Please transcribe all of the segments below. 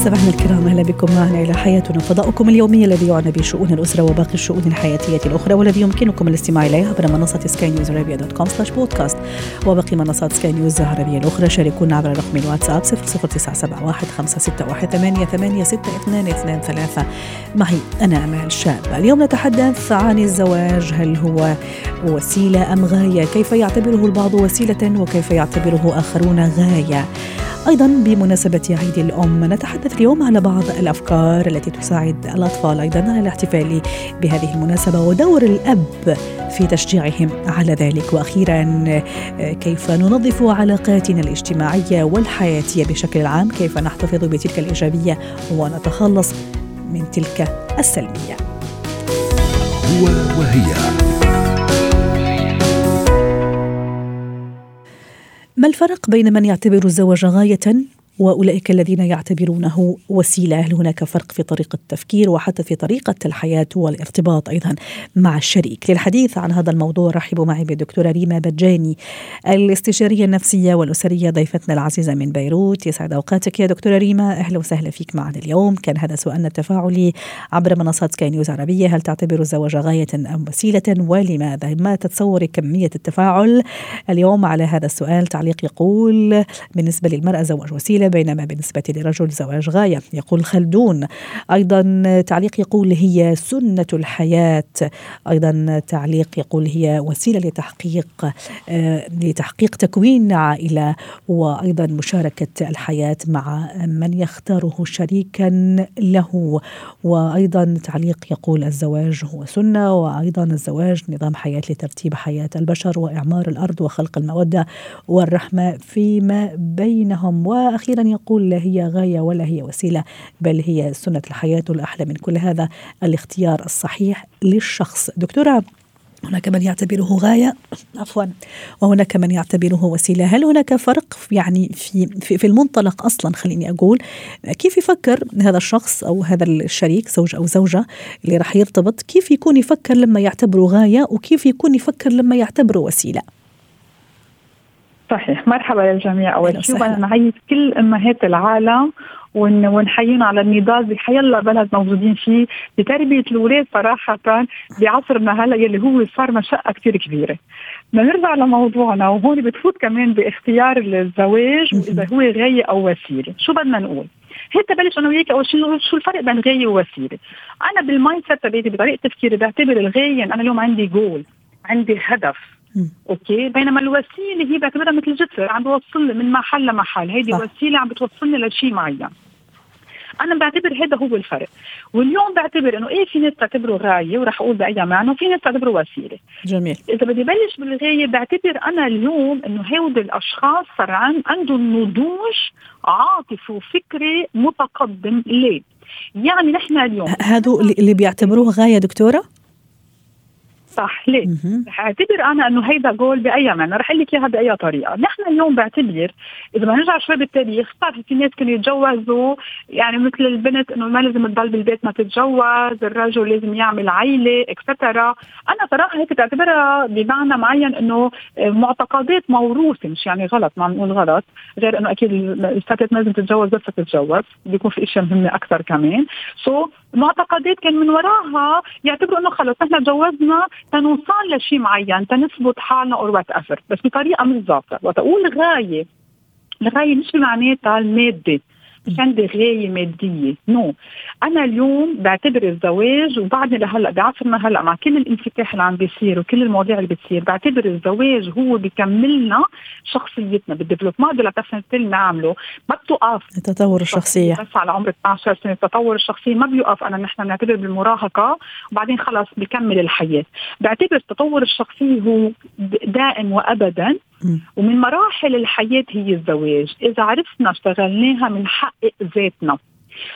مستمعينا الكرام أهلا بكم معنا إلى حياتنا. فضاؤكم اليومي الذي يعنى بشؤون الأسرة وباقي الشؤون الحياتية الأخرى والذي يمكنكم الاستماع إليه عبر منصة سكاي نيوز عربيه dot com slash podcast وباقي منصات سكاي نيوز العربية الأخرى شاركونا عبر رقم الواتساب 00971 561 886223 معي أنا أمال شاب. اليوم نتحدث عن الزواج هل هو وسيلة أم غاية؟ كيف يعتبره البعض وسيلة وكيف يعتبره آخرون غاية؟ أيضا بمناسبة عيد الأم نتحدث اليوم على بعض الأفكار التي تساعد الأطفال أيضا على الاحتفال بهذه المناسبة ودور الأب في تشجيعهم على ذلك. وأخيرا كيف ننظف علاقاتنا الاجتماعية والحياتية بشكل عام؟ كيف نحتفظ بتلك الإيجابية ونتخلص من تلك السلبية؟ هو وهي. ما الفرق بين من يعتبر الزواج غاية وأولئك الذين يعتبرونه وسيلة، هل هناك فرق في طريقة التفكير وحتى في طريقة الحياة والارتباط أيضا مع الشريك؟ للحديث عن هذا الموضوع رحبوا معي بالدكتورة ريما بجاني الاستشارية النفسية والأسرية ضيفتنا العزيزة من بيروت، يسعد أوقاتك يا دكتورة ريما، أهلا وسهلا فيك معنا اليوم، كان هذا سؤالنا التفاعلي عبر منصات سكاي نيوز عربية، هل تعتبر الزواج غاية أم وسيلة ولماذا؟ ما تتصوري كمية التفاعل اليوم على هذا السؤال؟ تعليق يقول بالنسبة للمرأة زواج وسيلة بينما بالنسبة للرجل زواج غاية يقول خلدون. أيضا تعليق يقول هي سنة الحياة. أيضا تعليق يقول هي وسيلة لتحقيق لتحقيق تكوين عائلة وأيضا مشاركة الحياة مع من يختاره شريكا له. وأيضا تعليق يقول الزواج هو سنة وأيضا الزواج نظام حياة لترتيب حياة البشر وإعمار الأرض وخلق المودة والرحمة فيما بينهم. وأخيرا يقول لا هي غاية ولا هي وسيلة بل هي سنة الحياة والأحلى من كل هذا الاختيار الصحيح للشخص. دكتورة هناك من يعتبره غاية؟ عفوا. وهناك من يعتبره وسيلة. هل هناك فرق يعني في, في, في المنطلق أصلا؟ خليني أقول كيف يفكر هذا الشخص أو هذا الشريك زوج أو زوجة اللي راح يرتبط؟ كيف يكون يفكر لما يعتبره غاية؟ وكيف يكون يفكر لما يعتبره وسيلة؟ صحيح. مرحبا للجميع. أول شيء وأنا نعيد كل أمهات العالم ونحييهم على النضال. بحيالله بلد موجودين فيه. بتربية الأولاد صراحة بعصرنا هلا يلي هو صار مشقة كثير كبيرة. بدنا نرجع لموضوعنا. وهون بتفوت كمان باختيار الزواج. وإذا هو غاية أو وسيلة، شو بدنا نقول؟ هيك تبلش أنا وياك اول شيء شو الفرق بين غاية ووسيلة؟ أنا بال mindset تبعتي بطريقة تفكيري بعتبر الغاية. أنا اليوم عندي جول عندي هدف. okay. بينما الوسيلة هي بعتبرها مثل جسر عم بوصلني من محل لمحل. هيدي وسيلة عم بتوصلني لشيء معين. أنا بعتبر هذا هو الفرق. واليوم بعتبر إنه إيه في ناس تعتبره غاية وراح أقول بأي معنى وفي ناس تعتبره وسيلة. جميل. إذا بدي بلش بالغاية بعتبر أنا اليوم إنه هود الأشخاص صار عندهم نضوج عاطفي وفكري متقدم ليه؟ يعني نحن اليوم. هذو اللي بيعتبروه غاية دكتورة؟ صح ليه؟ رح اعتبر أنا إنه هيدا جول بأي معنى، رح أقول لك إياها بأي طريقة، نحن اليوم بعتبر إذا بدنا نرجع شوي بالتاريخ صار في ناس كانوا يتجوزوا يعني مثل البنت إنه ما لازم تضل بالبيت ما تتجوز، الرجل لازم يعمل عائله etcetera، أنا صراحة هيك بعتبرها بمعنى معين إنه معتقدات موروثة مش يعني غلط ما عم نقول غلط، غير إنه أكيد الفتاه ما لازم تتجوز بس تتجوز، بيكون في إشياء مهمة أكثر كمان، so, معتقدات كان من وراها يعتبروا إنه خلص نحن تجوزنا تنوصل لشيء معين تنثبت حالنا or what بس بطريقة مش ظابطه وتقول غاية الغايه مش بمعناتها المادة. عندي غايه مادية. no. أنا اليوم بعتبر الزواج وبعدني لهلأ بعصرنا هلأ مع كل الانفتاح اللي عم بيصير وكل المواضيع اللي بتصير بعتبر الزواج هو بيكملنا شخصيتنا بال development اللي بس نعمله. ما بتوقف. تطور الشخصية. بس على عمر 12 سنة التطور الشخصي ما بيوقف. أنا نحن بنعتبر بالمراهقة وبعدين خلص بكمل الحياة. بعتبر التطور الشخصي هو دائم وابدا ومن مراحل الحياة هي الزواج. إذا عرفنا اشتغلناها بنحقق ذاتنا.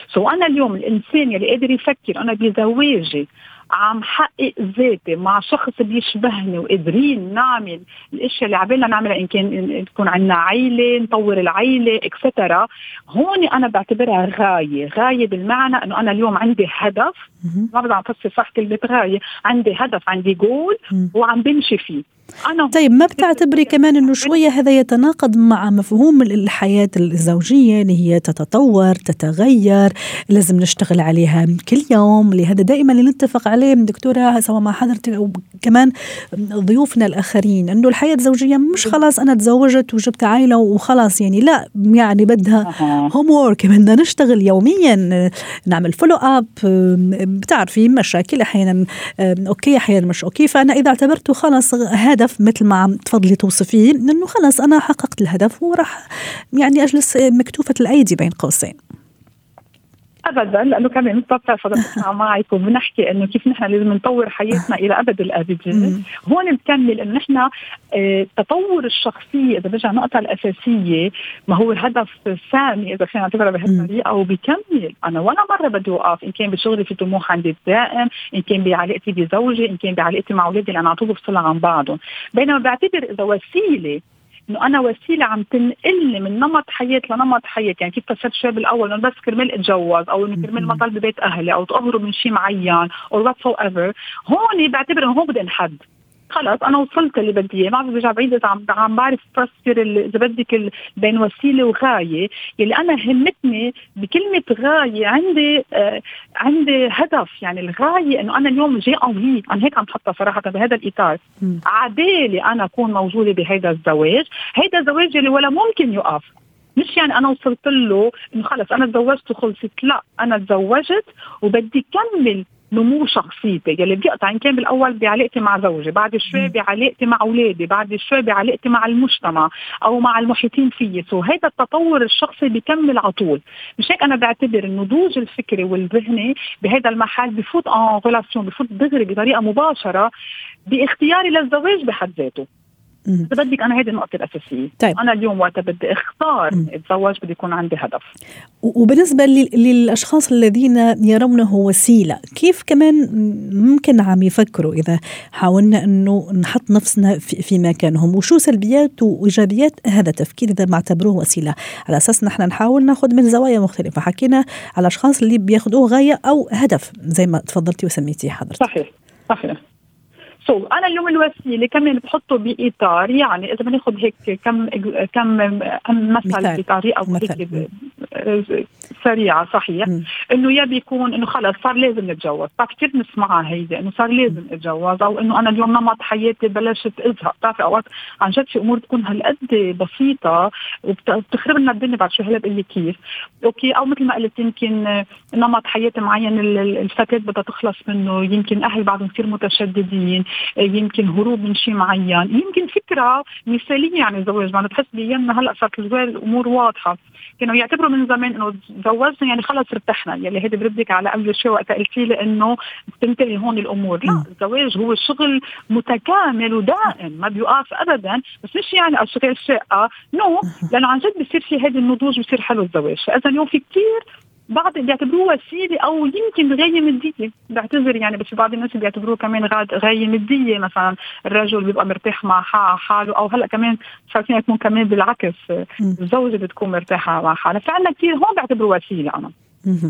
سو أنا اليوم الإنسان يلي قادر يفكر أنا بزواجي عم حقق ذاتي مع شخص بيشبهني وقادرين نعمل الأشياء اللي عبالنا نعملها إن كان تكون عندنا عائله نطور العائله اكسترا هون أنا بعتبرها غاية. غاية بالمعنى إنه أنا اليوم عندي هدف. ما بدي عم فسر صح كلمه غايه عندي هدف عندي جول وعم بمشي فيه. طيب ما بتعتبري كمان إنه شوية هذا يتناقض مع مفهوم الحياة الزوجية اللي هي تتطور تتغير لازم نشتغل عليها كل يوم. لهذا دائما اللي نتفق عليه دكتورة سواء مع حضرتك أو كمان ضيوفنا الآخرين إنه الحياة الزوجية مش خلاص أنا تزوجت وجبت عائلة وخلاص يعني لا يعني بدها homework بدنا نشتغل يوميا نعمل follow up بتعرفي مشاكل أحيانا okay أحيانا مش okay. فأنا إذا اعتبرته خلاص هدف مثل ما عم تفضلي توصفيه إنه خلص أنا حققت الهدف وراح يعني أجلس مكتوفة الأيدي بين قوسين. ابدا لأنه كمان بتطلع صدقتنا معكم بنحكي إنه كيف نحن لازم نطور حياتنا إلى أبد الابدين هون بكمل إنه نحن آه، تطور الشخصية إذا برجع النقطة الأساسية ما هو الهدف السامي إذا فينا نعتبرها بهالطريقه وبكمل أنا ولا مرة بدي أوقف إن كان بشغلي في طموح عندي الدائم إن كان بعلاقتي بزوجي إن كان بعلاقتي مع أولادي أنا على طول بفصلها عن بعضهم. بينما بعتبر إذا وسيلة إنه أنا وسيلة عم تنقلني من نمط حياة لنمط حياة. يعني كيف فسرت شوي بالاول إنه بس كرمال أتجوز أو إنه كرمال ما ضل ببيت أهلي أو تقهروا من شيء معين أو whatsoever هون بعتبر انه هون بدي انحد خلص أنا وصلت اللي بدي إياه. ما بعرف برجع بعيد إذا عم عم بعرف فسر إذا بدك بين وسيلة وغاية. يلي أنا همتني بكلمة غاية عندي آه عندي هدف. يعني الغاية إنه أنا اليوم جي انفي أنا هيك عم بحطها صراحة بهذا الإطار. عدالي أنا أكون موجودة بهذا الزواج. هيدا الزواج اللي ولا ممكن يقف. مش يعني أنا وصلت له إنه خلص أنا تزوجت وخلصت. لا أنا تزوجت وبدي كمل نمو شخصيتي. يلي بيقطع إن كان بالأول بعلاقتي مع زوجي بعد شوي بعلاقتي مع أولادي بعد شوي بعلاقتي مع المجتمع أو مع المحيطين فيي. so هيدا التطور الشخصي بيكمل على طول. مش هيك أنا بعتبر النضوج الفكري والذهني بهذا المحل بفوت en relation بفوت دغري بطريقة مباشرة بإختياري للزواج بحد ذاته. إذا بدك أنا هذه النقطة الأساسية. طيب. أنا اليوم وقت بدي أختار أتزوج بدي يكون عندي هدف. وبالنسبة للأشخاص الذين يرونه وسيلة كيف كمان ممكن عم يفكروا إذا حاولنا إنه نحط نفسنا في, في مكانهم؟ وشو سلبيات وإيجابيات هذا التفكير إذا ما اعتبروه وسيلة؟ على أساس نحن نحاول ناخذ من زوايا مختلفة. حكينا على الاشخاص اللي بياخذوه غاية أو هدف زي ما تفضلتي وسميتيه حضرتك. صحيح صحيح. سو so, أنا اليوم الوسيلة كمان بحطه بإطار يعني إذا بناخذ هيك كم كم مثل بطريقة هيك سريعة صحيح. إنه يا بيكون إنه خلص صار لازم نتجوز. كثير نسمعها هيدي إنه صار لازم اتجوز أو إنه أنا اليوم نمط حياتي بلشت أزهق. بتعرفي أوقات عن جد في أمور تكون هالقد بسيطة وبتخرب لنا الدنيا بعد شوي هلا بقول كيف. أوكي أو مثل ما قلت يمكن نمط حياه معين الفتاة بدها تخلص منه يمكن أهل بعضهم كثير متشددين. يمكن هروب من شيء معين. يمكن فكرة مثالية عن الزواج ما بتحس بايامنا هلأ صارت الأمور واضحة. كانوا يعتبروا من زمان إنه تزوجنا يعني خلص ارتحنا. يلي هيدي بردك على أول شيء وقت قلتي لي إنه بتنتهي هون الأمور. لا الزواج هو شغل متكامل ودائم ما بيوقف ابدا. بس مش يعني اشغال شقه نو لأنه عن جد بصير في هذا النضوج بصير حلو الزواج. فاذا اليوم في كثير بعض بيعتبروه وسيلة أو يمكن غايه مادية. بعتذر يعني بس بعض الناس بيعتبروه كمان غايه مادية. مثلا الرجل بيبقى مرتاح مع حاله أو هلأ كمان شايفين يكون كمان بالعكس. الزوجة بتكون مرتاحة مع حالها. فعندنا كثير هون بعتبروه وسيلة أنا.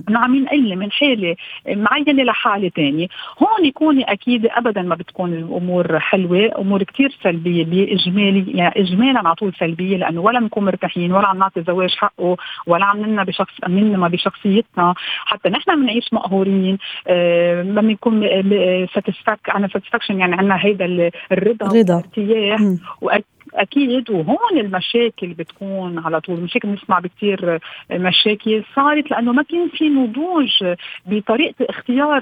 انه عم ينقل من حاله معينة لحاله ثانية، هون يكون أكيد ابدا ما بتكون الأمور حلوة، أمور كثير سلبية بإجمالي يعني اجمالا على طول سلبية لأنه ولا بنكون مرتاحين ولا عم نعطي الزواج حقه ولا عم ننا بشخص ننما بشخصيتنا، حتى نحن بنعيش مقهورين آه ما بنكون ساتسفاك عنا ساتسفاكشن يعني عندنا هيدا الرضا والارتياح. أكيد وهون المشاكل بتكون على طول. مش هيك بنسمع بكثير مشاكل صارت لأنه ما كان في نضوج بطريقة اختيار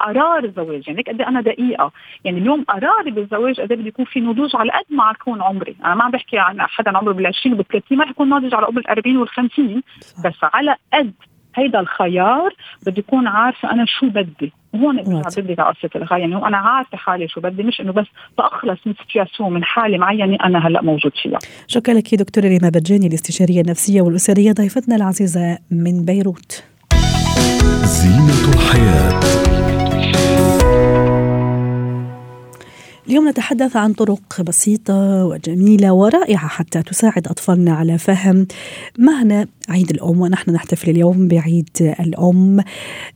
قرار الزواج. يعني قد إيه أنا دقيقة. يعني اليوم قراري بالزواج قد إيه بده يكون في نضوج على قد ما يكون عمري. أنا ما عم بحكي عن حدا عمره بال 20 وبال 30 ما رح يكون ناضج على قبل ال 40 وال 50 بس على قد هيدا الخيار بدي يكون عارفة أنا شو بدي. وهون بدي قصه الغاية. يعني أنا عارفة حالي شو بدي مش إنه بس تاخلص من سيتياسيون من حاله معينة أنا هلأ موجود فيها. شكرا لك دكتورة ريما بجاني الاستشارية النفسية والأسرية ضيفتنا العزيزة من بيروت. زينة الحياة. اليوم نتحدث عن طرق بسيطة وجميلة ورائعة حتى تساعد أطفالنا على فهم معنى عيد الأم ونحن نحتفل اليوم بعيد الأم.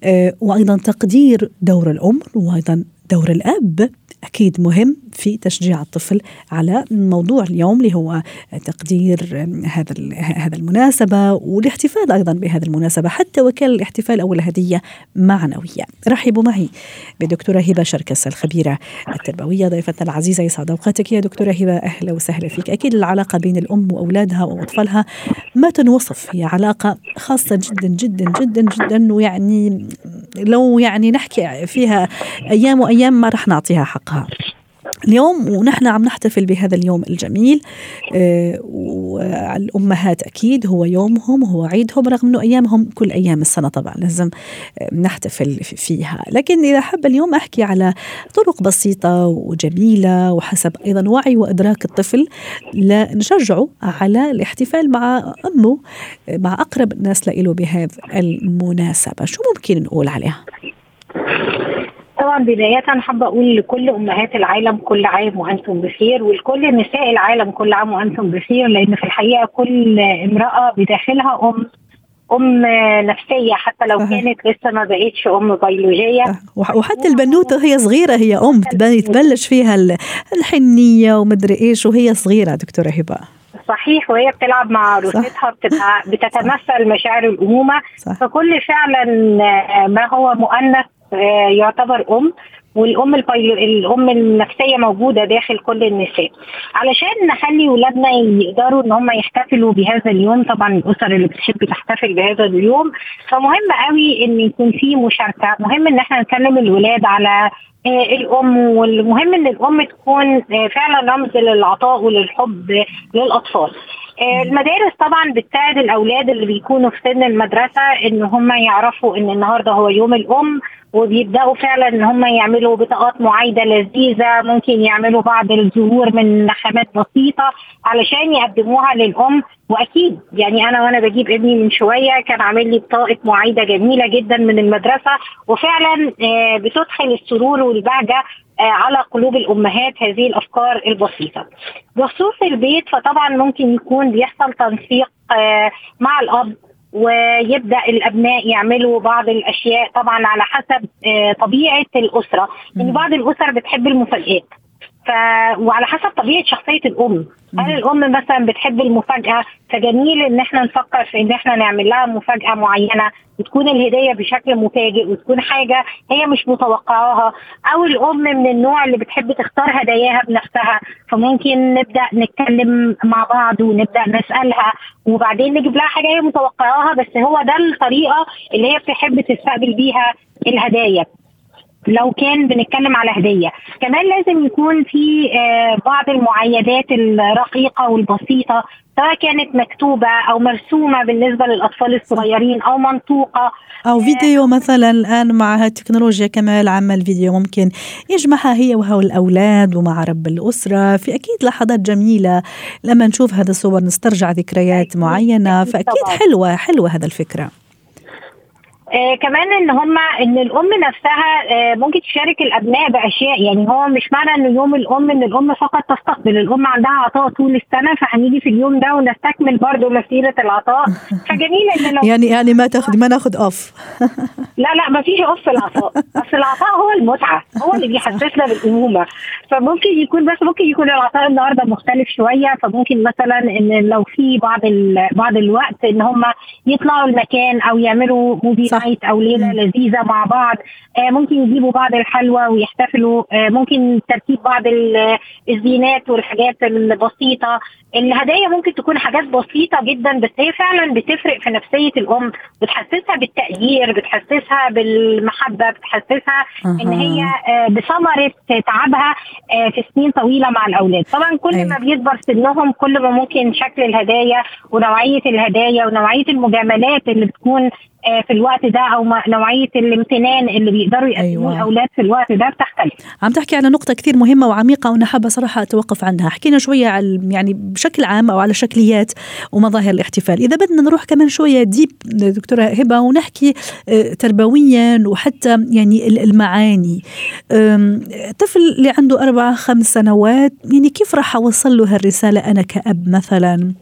آه، وأيضا تقدير دور الأم وأيضا دور الأب أكيد مهم في تشجيع الطفل على موضوع اليوم اللي هو تقدير هذا هذا المناسبة والاحتفال أيضا بهذه المناسبة حتى وكان الاحتفال أو الهدية معنوية. رحبوا معي بدكتورة هبة شركس الخبيرة التربوية ضيفتنا العزيزة يسعد أوقاتك. يا دكتورة هبة أهلا وسهلا فيك. أكيد العلاقة بين الأم وأولادها وأطفالها ما تنوصف. هي علاقة خاصة جدا جدا جدا جدا ويعني لو يعني نحكي فيها أيام وأيام ما رح نعطيها حقها. اليوم ونحن عم نحتفل بهذا اليوم الجميل آه، والأمهات أكيد هو يومهم هو عيدهم رغم أنه أيامهم كل أيام السنة طبعا لازم آه، نحتفل فيها. لكن إذا حب اليوم أحكي على طرق بسيطة وجميلة وحسب أيضا وعي وإدراك الطفل لنشجعه على الاحتفال مع آه، مع أقرب الناس له بهذه المناسبة. شو ممكن نقول عليها؟ طبعا بداية حابة أقول لكل أمهات العالم كل عام وأنتم بخير ولكل نساء العالم كل عام وأنتم بخير لأن في الحقيقة كل امرأة بداخلها أم أم نفسية حتى لو كانت لسه ما بقتش أم بيولوجية. وحتى البنوتة وهي صغيرة هي أم تبلش فيها الحنية ومدري إيش وهي صغيرة دكتورة هبة. صحيح وهي بتلعب مع روسيتها بتبقى بتتمثل مشاعر الأمومة. صح. فكل فعلا ما هو مؤنث آه، يعتبر أم والأم الأم النفسية موجودة داخل كل النساء. علشان نخلي ولادنا يقدروا إن هم يحتفلوا بهذا اليوم طبعا الأسر اللي بتحب تحتفل بهذا اليوم فمهم قوي إن يكون في مشاركة. مهم إن إحنا نكلم الولاد على آه، الأم والمهم إن الأم تكون آه، فعلا رمز للعطاء وللحب للأطفال. المدارس طبعا بتساعد الأولاد اللي بيكونوا في سن المدرسة إن هم يعرفوا إن النهارده هو يوم الأم وبيبدأوا فعلا إن هم يعملوا بطاقات معايدة لذيذة ممكن يعملوا بعض الزهور من خامات بسيطة علشان يقدموها للأم. وأكيد يعني أنا وأنا بجيب ابني من شوية كان عامل لي بطاقة معايدة جميلة جدا من المدرسة وفعلا آه، بتدخل السرور والبهجة آه، على قلوب الأمهات هذه الأفكار البسيطة. بخصوص البيت فطبعا ممكن يكون بيحصل تنسيق آه، مع الأب ويبدأ الأبناء يعملوا بعض الأشياء طبعا على حسب آه، طبيعة الأسرة. يعني بعض الأسر بتحب المفاجات ف... وعلى حسب طبيعة شخصية الأم. هل الأم مثلا بتحب المفاجأة؟ فجميل إن إحنا نفكر في إن إحنا نعمل لها مفاجأة معينة وتكون الهدية بشكل مفاجئ وتكون حاجة هي مش متوقعاها. أو الأم من النوع اللي بتحب تختار هداياها بنفسها فممكن نبدأ نتكلم مع بعض ونبدأ نسألها وبعدين نجيب لها حاجة هي متوقعاها بس هو ده الطريقة اللي هي بتحب تستقبل بيها الهدايا. لو كان بنتكلم على هدية. كمان لازم يكون في آه، بعض المعايدات الرقيقة والبسيطة سواء كانت مكتوبة أو مرسومة بالنسبة للأطفال الصغيرين أو منطوقة. أو فيديو مثلا الآن مع التكنولوجيا كمان عمل فيديو ممكن يجمعها هي وهو الأولاد ومع رب الأسرة. في أكيد لحظات جميلة لما نشوف هذا الصور نسترجع ذكريات معينة فأكيد حلوة حلوة هذا الفكرة. آه كمان إن هم إن الأم نفسها آه ممكن تشارك الأبناء بأشياء. يعني هو مش معنى إن يوم الأم إن الأم فقط تستقبل. الأم عندها عطاء طول السنة فهنيجي في اليوم ده ونستكمل برضه مسيرة العطاء. فجميل إن لو يعني يعني ما تاخد ما ناخد اوف لا لا ما فيش off في العطاء. بس العطاء هو المتعة هو اللي بيحسسنا بالأمومة. فممكن يكون بس ممكن يكون العطاء النهارده مختلف شوية. فممكن مثلا إن لو في بعض بعض الوقت إن هم يطلعوا المكان أو يعملوا movie night أو ليلة لذيذة مع بعض. آه ممكن يجيبوا بعض الحلوى ويحتفلوا. آه ممكن ترتيب بعض الزينات والحاجات البسيطة. الهدايا ممكن تكون حاجات بسيطة جدا بس هي فعلا بتفرق في نفسية الأم بتحسسها بالتقدير بتحسسها بالمحبة بتحسسها أه. ان هي بثمرة تعبها آه في سنين طويلة مع الأولاد طبعا كل أي. ما بيكبر سنهم كل ما ممكن شكل الهدايا ونوعية الهدايا ونوعية المجاملات اللي بتكون آه، في الوقت ده أو نوعية الامتنان اللي بيقدروا يقدموه أيوة. الأولاد في الوقت ده بتختلف عم تحكي على نقطة كثير مهمة وعميقة وأنا حابة صراحة أتوقف عندها حكينا شوية على يعني بشكل عام أو على شكليات ومظاهر الاحتفال. إذا بدنا نروح كمان شوية ديب دكتورة هبة ونحكي آه، تربويا وحتى يعني المعاني. طفل اللي عنده أربع خمس سنوات يعني كيف راح أوصل له هالرسالة أنا كأب مثلا؟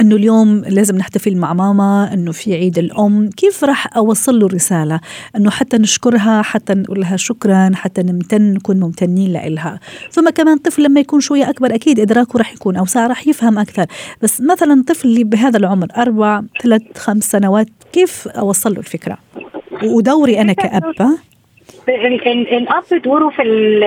إنه اليوم لازم نحتفل مع ماما إنه في عيد الأم. كيف راح أوصل له رساله إنه حتى نشكرها حتى نقول لها شكرا حتى نمتن نكون ممتنين لها ثم كمان طفل لما يكون شوية أكبر أكيد إدراكه راح يكون أوسع راح يفهم أكثر. بس مثلا طفل اللي بهذا العمر أربع ثلاث خمس سنوات كيف أوصل له الفكرة؟ ودوري أنا كأب الاب دوره في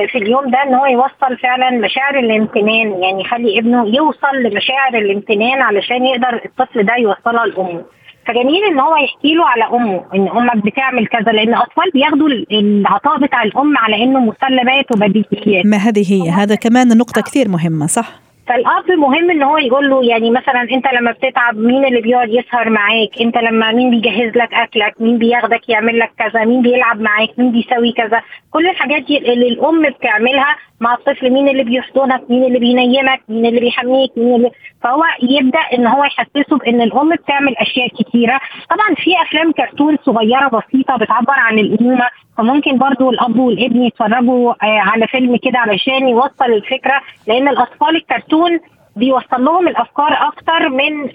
في اليوم ده إن هو يوصل فعلا مشاعر الامتنان يعني يخلي ابنه يوصل لمشاعر الامتنان علشان يقدر الطفل ده يوصلها لأمه. فجميل إن هو يحكي له على أمه إن أمك بتعمل كذا لأن الاطفال بياخدوا العطاء بتاع الأم على إنه مسلمات وبديهيات. ما هذه هي هذا كمان نقطة كثير مهمة صح؟ فالأب مهم إن هو يقول له يعني مثلا أنت لما بتتعب مين اللي بيقعد يسهر معاك؟ أنت لما مين بيجهز لك أكلك؟ مين بياخدك يعمل لك كذا؟ مين بيلعب معاك؟ مين بيسوي كذا؟ كل الحاجات دي اللي الأم بتعملها مع الطفل مين اللي بيحضنك؟ مين اللي بينيمك؟ مين اللي بيحميك؟ مين اللي فهو يبدأ إن هو يحسسه بإن الأم بتعمل أشياء كثيره طبعا في أفلام كرتون صغيرة بسيطة بتعبر عن الامومه فممكن برضو الأب والابن يتفرجوا آه، على فيلم كده علشان يوصل الفكرة. لأن الأطفال الكرتون بيوصل لهم الأفكار أكتر من.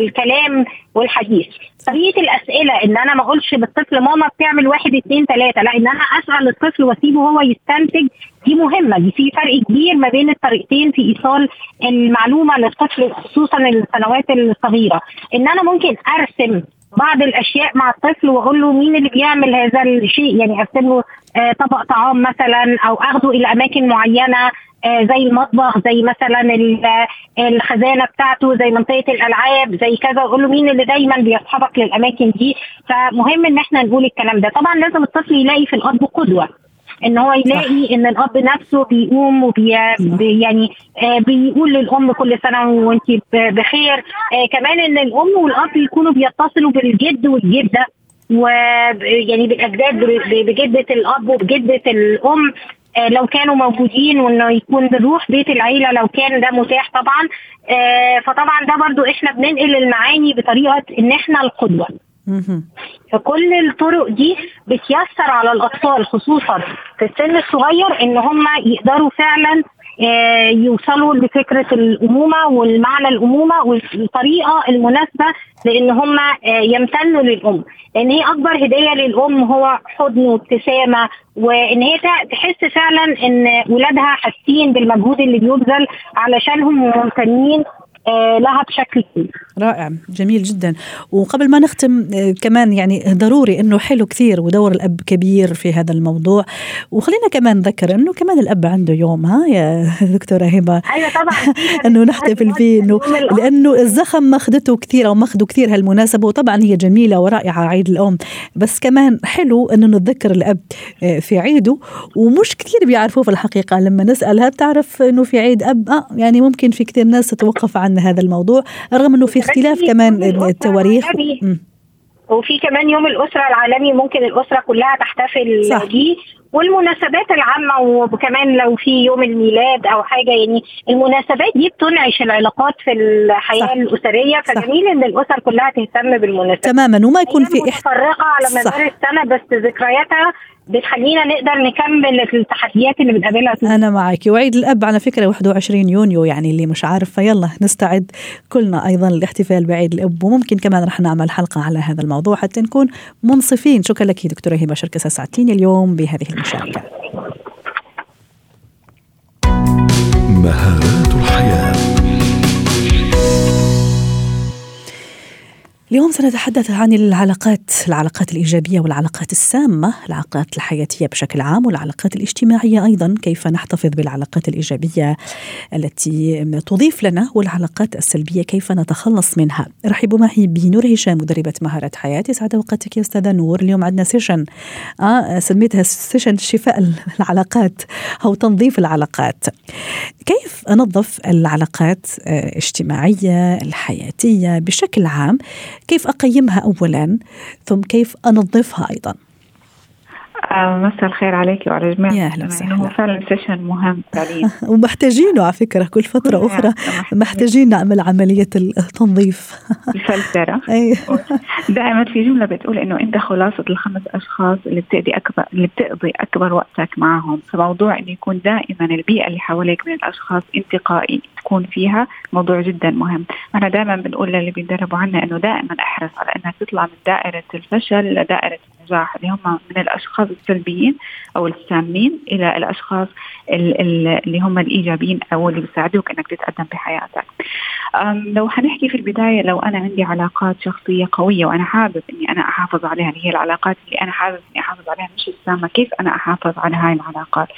الكلام والحديث. طريقه الأسئلة إن أنا ما أقولش بالطفل ماما بتعمل واحد اثنين ثلاثة لا إن أنا أسأل الطفل وأسيبه هو يستنتج دي مهمة. دي في فرق كبير ما بين الطريقتين في إيصال المعلومة للطفل خصوصا السنوات الصغيرة. إن أنا ممكن أرسم بعض الأشياء مع الطفل وأقول له مين اللي بيعمل هذا الشيء؟ يعني ارسم له آه طبق طعام مثلا أو أخده إلى أماكن معينة آه زي المطبخ زي مثلا الخزانة بتاعته زي منطقة الألعاب زي كذا. واقول له مين اللي دايما بيصحبك للأماكن دي؟ فمهم إن إحنا نقول الكلام ده. طبعا لازم الطفل يلاقي في الاب قدوة. إن هو يلاقي صح. إن الأب نفسه بيقوم وبي يعني آه بيقول للأم كل سنة وانت بخير. آه كمان إن الأم والأب يكونوا بيتصلوا بالجد والجدة ويعني بالأجداد بجدة الأب وبجدة الأم آه لو كانوا موجودين وإنه يكون بنروح بيت العيلة لو كان ده متاح طبعا. آه فطبعا ده برضو إحنا بننقل المعاني بطريقة إن إحنا القدوة. فكل الطرق دي بتيسر على الأطفال خصوصا في السن الصغير إن هم يقدروا فعلا آه، يوصلوا لفكرة الأمومة والمعنى الأمومة والطريقة المناسبة لإن هم آه، يمتنوا للأم. لأن هي أكبر هدية للأم هو حضن وابتسامة وإن هي تحس فعلا إن ولادها حاسين بالمجهود اللي بيبذل علشانهم ممتنين لها بشكل كبير. رائع جميل جدا. وقبل ما نختم آه، كمان يعني ضروري إنه حلو كثير ودور الأب كبير في هذا الموضوع. وخلينا كمان نذكر إنه كمان الأب عنده يوم ها يا دكتورة هبة؟ أيوه طبعا. إنه نحتفل فيه إنه لأنه الزخم ماخذته كثير أو ماخذه كثير هالمناسبة وطبعا هي جميلة ورائعة عيد الأم. بس كمان حلو إنه نتذكر الأب آه، في عيده. ومش كثير بيعرفوه في الحقيقة لما نسالها بتعرف إنه في عيد أب؟ آه يعني ممكن في كثير ناس تتوقف عن هذا الموضوع رغم إنه في اختلاف كمان التواريخ. وفي كمان يوم الأسرة العالمي ممكن الأسرة كلها تحتفل بيه والمناسبات العامة وكمان لو في يوم الميلاد أو حاجة يعني المناسبات دي بتنعش العلاقات في الحياة صح. الأسرية فجميل إن الأسر كلها تهتم بالمناسبات. تماما. وما يكون في متفرقة على مدار السنة بس ذكرياتها بتخلينا نقدر نكمل التحديات اللي بنقابلها أنا معك. وعيد الأب على فكرة 21 يونيو يعني اللي مش عارف. فيلا نستعد كلنا أيضا للاحتفال بعيد الأب. وممكن كمان رح نعمل حلقة على هذا الموضوع حتى نكون منصفين. شكرا لك دكتورة هبة شركة ساعتين اليوم بهذه المشاركه مهارات اليوم سنتحدث عن العلاقات العلاقات الإيجابية والعلاقات السامة العلاقات الحياتية بشكل عام والعلاقات الاجتماعية أيضا كيف نحتفظ بالعلاقات الإيجابية التي تضيف لنا والعلاقات السلبية كيف نتخلص منها. رحبوا معي بنور هشام مدربة مهارات حياة. يسعد أوقاتك يا أستاذة نور. اليوم عندنا session. آه سميتها session شفاء العلاقات أو تنظيف العلاقات. كيف أنظف العلاقات الاجتماعية الحياتية بشكل عام؟ كيف أقيمها أولا؟ ثم كيف أنظفها أيضا؟ مساء الخير عليك وعلى جميع يا أهلا وسهلا. هو فعلا سيشن مهم فعليا. ومحتاجينه على فكرة كل فترة أخرى. محتاجين. نعمل عملية التنظيف. الفلترة. دائما في جملة بتقول إنه أنت خلاصة الخمس أشخاص اللي بتقضي اكبر اللي بتقضي أكبر وقتك معهم. فموضوع إنه يكون دائما البيئة اللي حواليك من الأشخاص انتقائي تكون فيها موضوع جدا مهم. إحنا دائما بنقول للي بيدربوا عنا إنه دائما أحرص على انك تطلع من دائرة الفشل لدائرة النجاح اللي هم من الأشخاص السلبيين أو السامين إلى الأشخاص اللي هم الإيجابيين أو اللي بيساعدوك إنك تتقدم بحياتك. لو حنحكي في البداية لو أنا عندي علاقات شخصية قوية وأنا حابب إني أنا أحافظ عليها اللي هي العلاقات اللي أنا حابب إني أحافظ عليها مش السامة، كيف أنا أحافظ على هاي العلاقات؟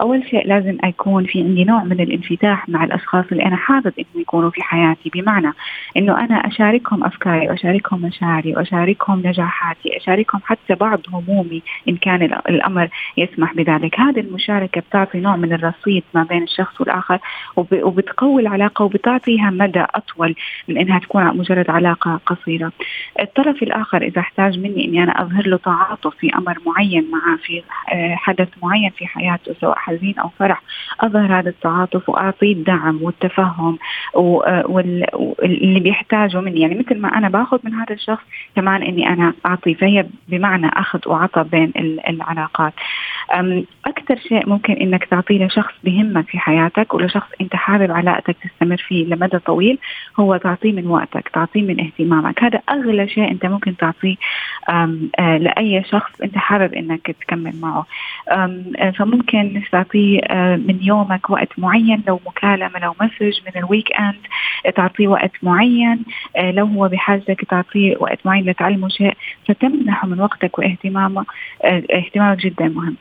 أول شيء لازم يكون في عندي نوع من الانفتاح مع الأشخاص اللي أنا حابب انه يكونوا في حياتي بمعنى إنه أنا أشاركهم أفكاري وأشاركهم مشاعري وأشاركهم نجاحاتي أشاركهم حتى بعض همومي إن كان الأمر يسمح بذلك هذه المشاركة بتعطي نوع من الرصيد ما بين الشخص والآخر وبتقوي العلاقة وبتعطيها مدى أطول من إنها تكون مجرد علاقة قصيرة. الطرف الآخر إذا احتاج مني إني أنا أظهر له تعاطف في أمر معين معه في آه، حدث معين في حياته سواء حزين أو فرح أظهر هذا التعاطف وأعطيه الدعم والتفهم واللي بيحتاجه مني. يعني مثل ما أنا باخذ من هذا الشخص كمان إني أنا اعطي فهي بمعنى أخذ وعطى بين العلاقات. أكثر شيء ممكن إنك تعطيه لشخص بهمك في حياتك ولشخص أنت حابب علاقتك تستمر فيه لمدى طويل هو تعطيه من وقتك تعطيه من اهتمامك. هذا أغلى شيء أنت ممكن تعطيه آه، لأي شخص أنت حابب إنك تكمل معه. آه، فممكن تعطيه آه، من يومك وقت معين لو مكالمة لو message من ال weekend تعطيه وقت معين. لو هو بحاجتك تعطيه وقت معين لتعلمه شيء. فتمنحه من وقتك واهتمامه اهتمامك جدا مهم.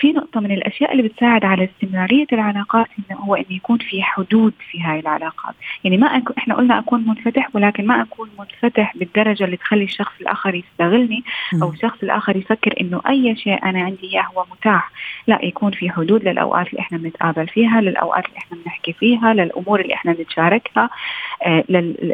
في نقطة من الأشياء اللي بتساعد على استمرارية العلاقات إنه هو إنه يكون في حدود في هاي العلاقات. يعني ما أكون إحنا قلنا أكون منفتح ولكن ما أكون منفتح بالدرجة اللي تخلي الشخص الآخر يستغلني أو الشخص الآخر يفكر إنه أي شيء أنا عندي إياه هو متاح. لا يكون في حدود للأوقات اللي إحنا بنتقابل فيها للأوقات اللي إحنا بنحكي فيها للأمور اللي إحنا بنتشاركها آه،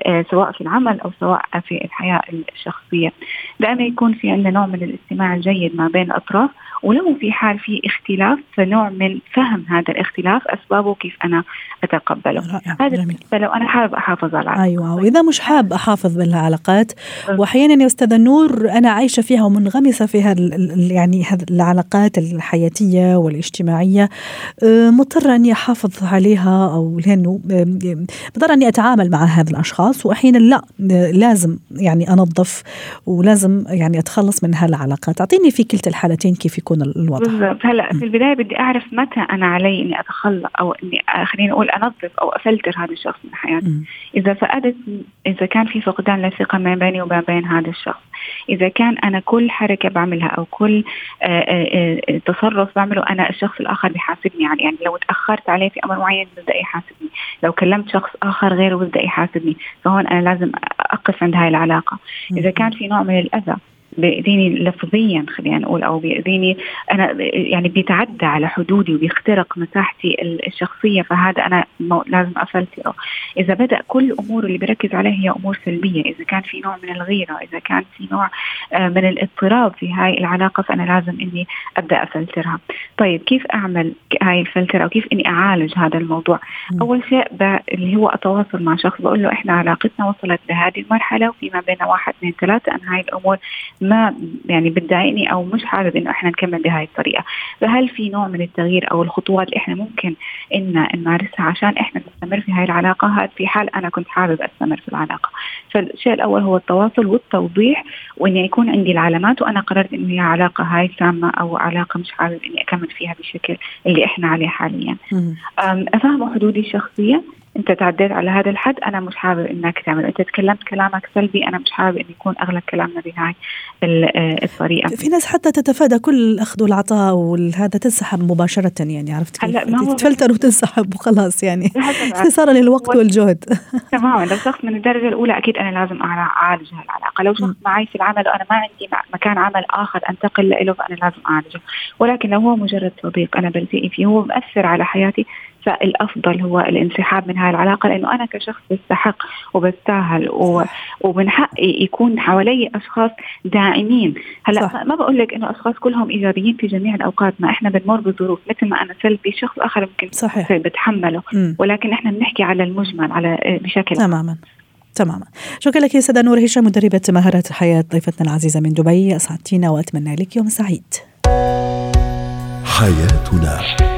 آه، سواء في العمل أو سواء في الحياة الشخصية. دائما يكون في عندنا نوع من الاستماع الجيد ما بين الأطراف ولو في حال في اختلاف فنوع من فهم هذا الاختلاف أسبابه كيف أنا أتقبله. هذا لو أنا حابب أحافظ على العلاقات أيوه وإذا مش حاب أحافظ بالعلاقات واحيانا يا أستاذة نور أنا عايشة فيها ومنغمسة في هذا يعني هذه العلاقات الحياتية والاجتماعية. آه، مضطره أني أحافظ عليها أو لأنه مضطره أني أتعامل مع هذه الأشخاص واحيانا لا لازم يعني أنظف ولازم يعني أتخلص من هالعلاقات. أعطيني في كلتا الحالتين كيف يكون الوضع. بالضبط. هلا في البداية بدي أعرف متى أنا علي إني اتخلى أو إني خليني أقول أنظف أو أفلتر هذا الشخص. من حياتي إذا فقدت إذا كان في فقدان للثقه ما بيني وما بين هذا الشخص. إذا كان أنا كل حركة بعملها أو كل آآ آه، آآ آه، آه، تصرف بعمله أنا الشخص الآخر بيحاسبني عليه يعني لو تاخرت عليه في أمر معين ببدا يحاسبني. لو كلمت شخص آخر غيره ببدا يحاسبني. فهون أنا لازم أقف عند هاي العلاقة. إذا كان في نوع من الأذى بيأذيني لفظيا خلينا نقول أو بيأذيني. أنا يعني بيتعدى على حدودي وبيخترق مساحتي الشخصية فهذا أنا لازم أفلتره. إذا بدأ كل الأمور اللي بركز عليها هي أمور سلبية إذا كان في نوع من الغيرة إذا كان في نوع آه، من الاضطراب في هاي العلاقة فأنا لازم إني أبدأ أفلترها. طيب كيف أعمل هاي الفلترة؟ أو كيف إني أعالج هذا الموضوع؟ أول شيء اللي هو أتواصل مع شخص بقول له إحنا علاقتنا وصلت لهذه المرحلة وفيما بين واحد اثنين ثلاثة أن هاي الأمور ما يعني بتضايقني أو مش حابب إنه إحنا نكمل بهاي الطريقة. فهل في نوع من التغيير أو الخطوات اللي إحنا ممكن إن نمارسها عشان إحنا نستمر في هاي العلاقة؟ هذا في حال أنا كنت حابب أستمر في العلاقة. فالشيء الأول هو التواصل والتوضيح وإني يكون عندي العلامات وأنا قررت إنه هي علاقة هاي سامه أو علاقة مش حابب إني أكمل فيها بالشكل اللي إحنا عليه حاليا. أفهم حدودي الشخصية؟ انت تعديت على هذا الحد أنا مش حابب إنك تعمل. أنت تكلمت كلامك سلبي أنا مش حابب ان يكون أغلب كلامنا بهاي آه، الطريقة. في ناس حتى تتفادى كل الأخذ والعطاء وهذا تنسحب مباشرة يعني عرفت كيف؟ تتفلتر وتنسحب وخلاص يعني. اختصارا للوقت والجهد. تماما. لو شخص من الدرجة الأولى أكيد أنا لازم اعالج هالعلاقه لو شخص معي في العمل وأنا ما عندي مكان عمل آخر أنتقل له فأنا لازم أعالجه. ولكن لو هو مجرد صديق أنا بلتقي فيه هو مؤثر على حياتي فالافضل هو الانسحاب من هاي العلاقة لأنه أنا كشخص بستحق وبستاهل ومن حقي يكون حوالي أشخاص داعمين. هلأ صح. ما بقول لك إنه أشخاص كلهم إيجابيين في جميع الأوقات ما إحنا بنمر بظروف. مثل ما أنا سلبي شخص آخر ممكن صحيح. بتحمله. م. ولكن إحنا بنحكي على المجمل على بشكل تماما. تماما. شكرا لك يا سيدة نور هشام مدربة مهارات الحياة ضيفتنا العزيزة من دبي. أسعدتينا وأتمنى لك يوم سعيد. حياتنا.